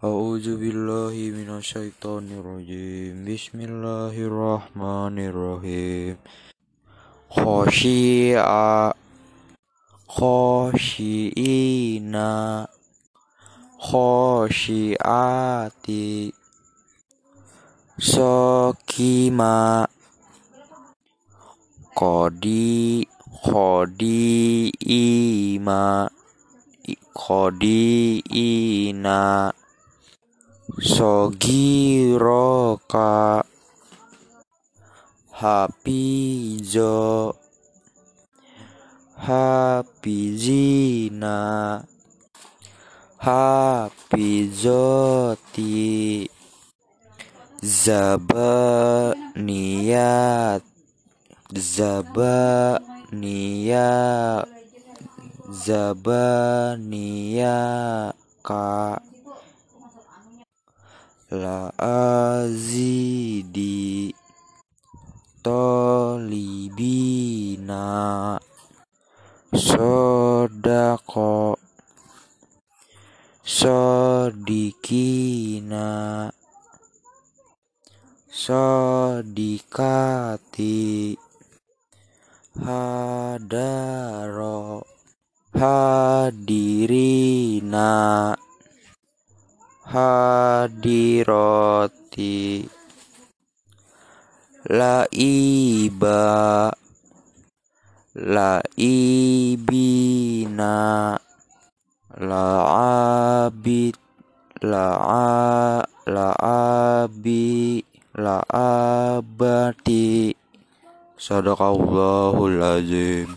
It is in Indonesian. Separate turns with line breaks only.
A'udzu billahi minasyaitonir rajim. Bismillahirrahmanirrahim. Khosyi'a khosyiina khosyiati sokima kodi khodiima khodiina sogiroka hafizo hafizina hafizoti zabaniyat zabaniya zabaniyaka la azidi tolibina sodako sodikina sodikati hadaro hadirina hadiroti laiba laibina laabid laa laabi laabati. Sadaqallahul azim